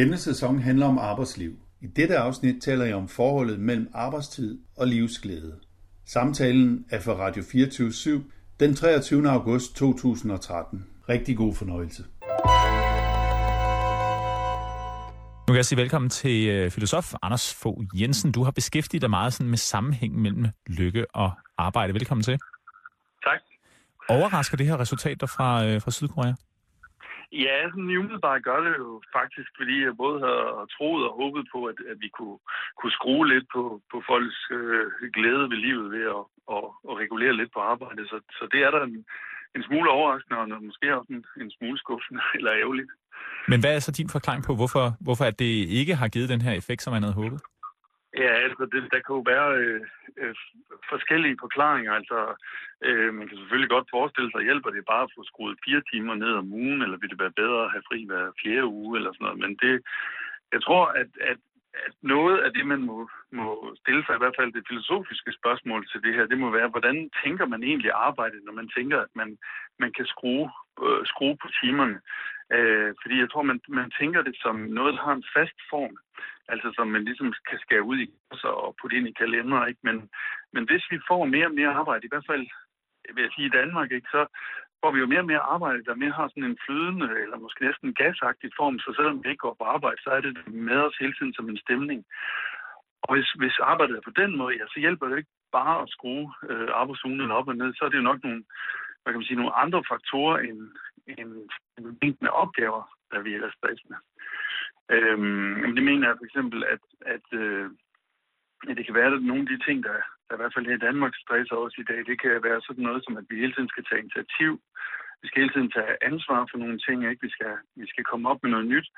Denne sæson handler om arbejdsliv. I dette afsnit taler jeg om forholdet mellem arbejdstid og livsglæde. Samtalen er for Radio 24 den 23. august 2013. Rigtig god fornøjelse. Nu kan jeg sige velkommen til øh, filosof Anders Fogh Jensen. Du har beskæftiget dig meget sådan med sammenhæng mellem lykke og arbejde. Velkommen til. Tak. Overrasker det her resultat der fra, øh, fra Sydkorea? Ja, sådan umiddelbart gør det jo faktisk, fordi jeg både har troet og håbet på, at, at vi kunne, kunne skrue lidt på, på folks øh, glæde ved livet ved at, og, og regulere lidt på arbejdet. Så, så det er der en, en smule overraskende, og måske også en, en smule skuffende eller ærgerligt. Men hvad er så din forklaring på, hvorfor, hvorfor at det ikke har givet den her effekt, som man havde håbet? Ja, altså det, der kan jo være øh, øh, forskellige forklaringer. Altså, øh, man kan selvfølgelig godt forestille sig, hjælper det bare at få skruet fire timer ned om ugen, eller vil det være bedre at have fri hver fjerde uge, eller sådan noget. Men det, jeg tror, at, at, at noget af det, man må, må stille sig, i hvert fald det filosofiske spørgsmål til det her, det må være, hvordan tænker man egentlig arbejde, når man tænker, at man, man kan skrue, øh, skrue på timerne. Øh, fordi jeg tror, man, man tænker det som noget, der har en fast form. Altså som man ligesom kan skære ud i og putte ind i kalender. Ikke? Men, men hvis vi får mere og mere arbejde, i hvert fald vil jeg sige i Danmark, ikke, så får vi jo mere og mere arbejde, der mere har sådan en flydende, eller måske næsten gasagtig form, så selvom vi ikke går på arbejde, så er det med os hele tiden som en stemning. Og hvis, hvis arbejdet er på den måde, ja, så hjælper det ikke bare at skrue øh, arbejdsugen op og ned, så er det jo nok nogle, hvad kan man sige, nogle andre faktorer end, end mængden af opgaver, der virker stressende. Øhm, det mener jeg for eksempel, at, at, øh, at det kan være, at nogle af de ting, der, der i hvert fald her i Danmark stresser os i dag, det kan være sådan noget som, at vi hele tiden skal tage initiativ. Vi skal hele tiden tage ansvar for nogle ting, ikke? Vi skal, vi skal komme op med noget nyt.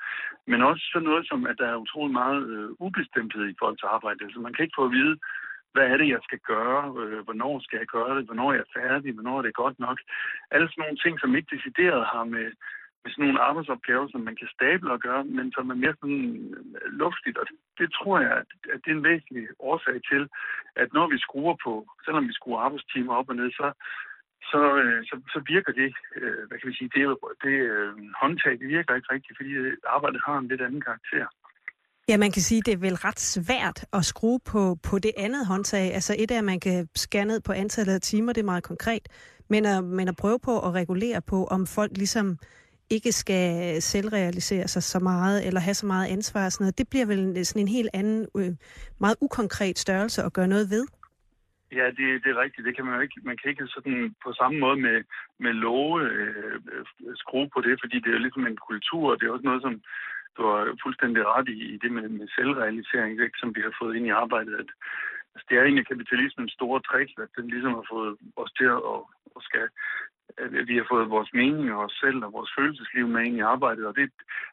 Men også sådan noget som, at der er utrolig meget øh, ubestemthed i forhold til arbejde. Altså man kan ikke få at vide, hvad er det, jeg skal gøre? Øh, hvornår skal jeg gøre det? Hvornår er jeg færdig? Hvornår er det godt nok? Alle sådan nogle ting, som ikke decideret har med, med sådan nogle arbejdsopgaver, som man kan stable og gøre, men som er mere sådan øh, luftigt. Og det, det tror jeg, at, at det er en væsentlig årsag til, at når vi skruer på, selvom vi skruer arbejdstimer op og ned, så, så, øh, så, så virker det, øh, hvad kan vi sige, det, det håndtag, det virker ikke rigtigt, fordi arbejdet har en lidt anden karakter. Ja, man kan sige, at det er vel ret svært at skrue på, på det andet håndtag. Altså et er, at man kan skære ned på antallet af timer, det er meget konkret. Men at, men at prøve på at regulere på, om folk ligesom ikke skal selvrealisere sig så meget, eller have så meget ansvar og sådan noget, det bliver vel sådan en helt anden, øh, meget ukonkret størrelse at gøre noget ved. Ja, det, det er rigtigt. Det kan man jo ikke. Man kan ikke sådan på samme måde med, med love øh, skrue på det, fordi det er jo ligesom en kultur. Det er også noget, som du har fuldstændig ret i, i det med, med selvrealisering, ikke, som vi har fået ind i arbejdet. At, altså, det er egentlig kapitalismens store trick, at den ligesom har fået os til at, at skal, at vi har fået vores mening og os selv og vores følelsesliv med ind i arbejdet, og det,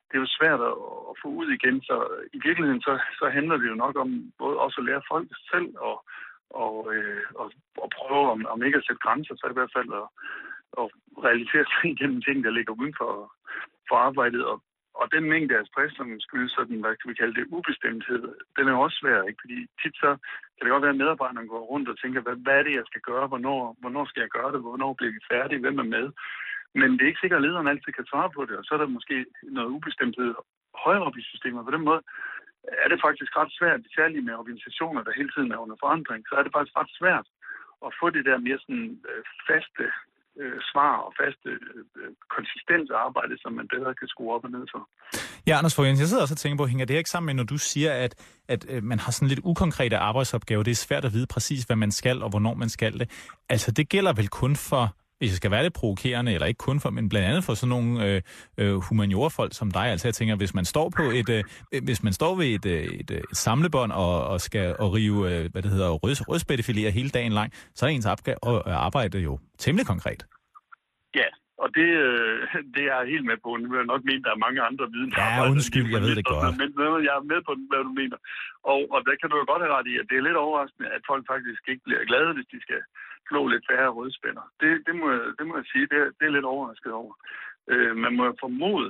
det er jo svært at, at få ud igen. Så i virkeligheden så, så handler det jo nok om både også at lære folk selv og, og, øh, og, og prøve, om, om ikke at sætte grænser, så i hvert fald at, at realisere sig igennem ting, der ligger uden for, for arbejdet. Og og den mængde af stress, som skyldes sådan, hvad kan vi kalde det, ubestemthed, den er også svær, ikke? Fordi tit så kan det godt være, at medarbejderne går rundt og tænker, hvad, hvad er det, jeg skal gøre? Hvornår, hvornår skal jeg gøre det? Hvornår bliver vi færdige? Hvem er med? Men det er ikke sikkert, at lederen altid kan svare på det, og så er der måske noget ubestemthed højere op i systemet. På den måde er det faktisk ret svært, særligt med organisationer, der hele tiden er under forandring, så er det faktisk ret svært at få det der mere sådan øh, faste øh, svar og faste, øh, konsistens arbejde, som man bedre kan skrue op og ned for. Ja, Anders Fogh jeg sidder også og tænker på, hænger det ikke sammen med, når du siger, at, at øh, man har sådan lidt ukonkrete arbejdsopgaver, det er svært at vide præcis, hvad man skal og hvornår man skal det. Altså, det gælder vel kun for hvis jeg skal være lidt provokerende, eller ikke kun for, men blandt andet for sådan nogle øh, øh, som dig. Altså jeg tænker, hvis man står på et, øh, hvis man står ved et, øh, et, et samlebånd og, og skal og rive, øh, hvad det hedder, rød, rødspættefiléer hele dagen lang, så er ens arbejde jo temmelig konkret. Ja, og det, øh, det er jeg helt med på. Nu vil jeg nok mene, at der er mange andre viden. Ja, undskyld, jeg ved det godt. Men jeg er med på, hvad du mener. Og, og der kan du jo godt have ret i, at det er lidt overraskende, at folk faktisk ikke bliver glade, hvis de skal slå lidt færre rødspænder. Det, det, må, det må jeg sige, det, det er lidt overrasket over. Øh, man må formode,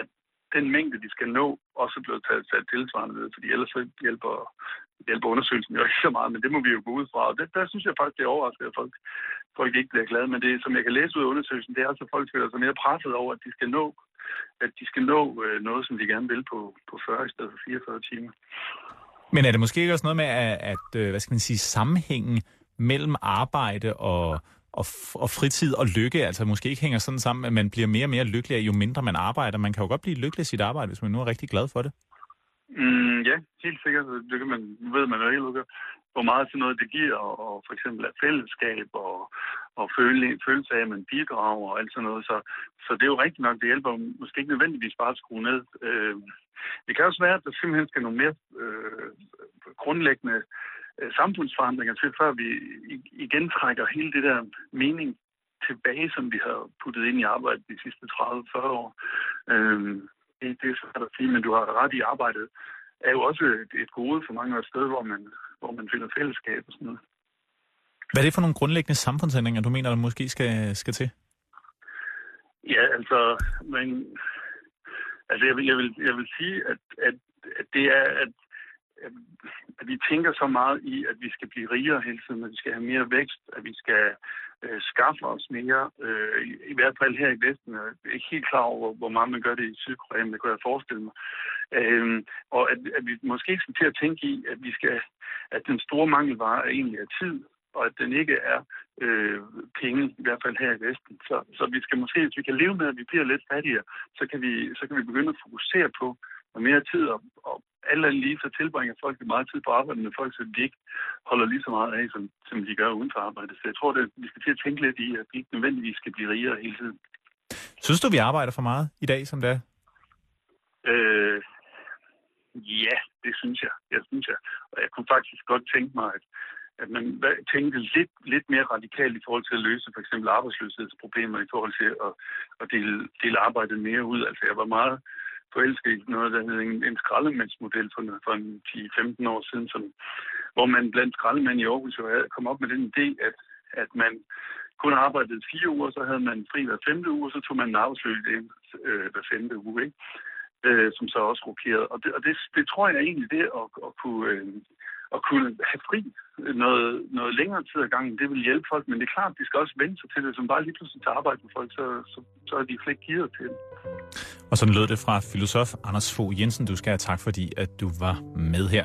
at den mængde, de skal nå, også er blevet taget, taget tilsvarende ved, fordi ellers så hjælper hjælper undersøgelsen jo ikke så meget, men det må vi jo gå ud fra. Og det, der synes jeg faktisk, det er overraskende, at folk, folk ikke bliver glade. Men det, som jeg kan læse ud af undersøgelsen, det er altså, at folk føler sig mere presset over, at de skal nå, at de skal nå øh, noget, som de gerne vil på, på 40 i stedet for 44 timer. Men er det måske ikke også noget med, at, at øh, hvad skal man sige, sammenhængen mellem arbejde og, og, og fritid og lykke, altså måske ikke hænger sådan sammen, at man bliver mere og mere lykkelig, jo mindre man arbejder. Man kan jo godt blive lykkelig i sit arbejde, hvis man nu er rigtig glad for det. Mm, ja, helt sikkert. Det kan man, ved man jo ikke, hvor meget til noget det giver, og, og for eksempel af fællesskab og, og føle, følelse af, at man bidrager og alt sådan noget. Så, så det er jo rigtigt nok, det hjælper måske ikke nødvendigvis bare at skrue ned. Øh, det kan også være, at der simpelthen skal nogle mere øh, grundlæggende samfundsforandringer til, før vi igen trækker hele det der mening tilbage, som vi har puttet ind i arbejdet de sidste 30-40 år. Øh, det, det er svært at sige, men du har ret i arbejdet er jo også et, et gode for mange af steder, hvor man, hvor man finder fællesskab og sådan noget. Hvad er det for nogle grundlæggende samfundsændringer, du mener, der måske skal, skal til? Ja, altså, men, altså jeg, vil, jeg, vil, jeg vil sige, at, at, at det er, at, at vi tænker så meget i, at vi skal blive rigere hele tiden, at vi skal have mere vækst, at vi skal øh, skaffe os mere, øh, i, i hvert fald her i Vesten. Jeg er ikke helt klar over, hvor meget man gør det i Sydkorea, men det kan jeg forestille mig. Øh, og at, at vi måske ikke skal til at tænke i, at vi skal, at den store mangelvare egentlig er tid, og at den ikke er øh, penge, i hvert fald her i Vesten. Så, så vi skal måske, hvis vi kan leve med, at vi bliver lidt fattigere, så kan vi, så kan vi begynde at fokusere på og mere tid, og, og alt andet lige, så tilbringer folk meget tid på arbejde med folk, så de ikke holder lige så meget af, som, som de gør uden for arbejde. Så jeg tror, at vi skal til at tænke lidt i, at vi ikke nødvendigvis skal blive rigere hele tiden. Synes du, vi arbejder for meget i dag, som det er? Øh, ja, det synes jeg. Jeg synes jeg. Og jeg kunne faktisk godt tænke mig, at, at man tænkte lidt, lidt mere radikalt i forhold til at løse for eksempel arbejdsløshedsproblemer i forhold til at, at dele, dele arbejdet mere ud. Altså jeg var meget forelsket i noget, der hedder en, en skraldemandsmodel for, for 10-15 år siden, som, hvor man blandt skraldemænd i Aarhus jo kom op med den idé, at, at man kun arbejdede fire uger, så havde man fri hver femte uge, og så tog man en arbejdsløs ind øh, hver femte uge, ikke? Øh, som så også rokerede. Og det, og det, det tror jeg egentlig, det at, at kunne... Øh, at kunne have fri noget, noget længere tid ad gangen, det vil hjælpe folk. Men det er klart, at de skal også vende sig til det. Som bare lige pludselig tager arbejde med folk, så, så, så er de slet ikke givet til det. Og sådan lød det fra filosof Anders Fogh Jensen. Du skal have tak, fordi at du var med her.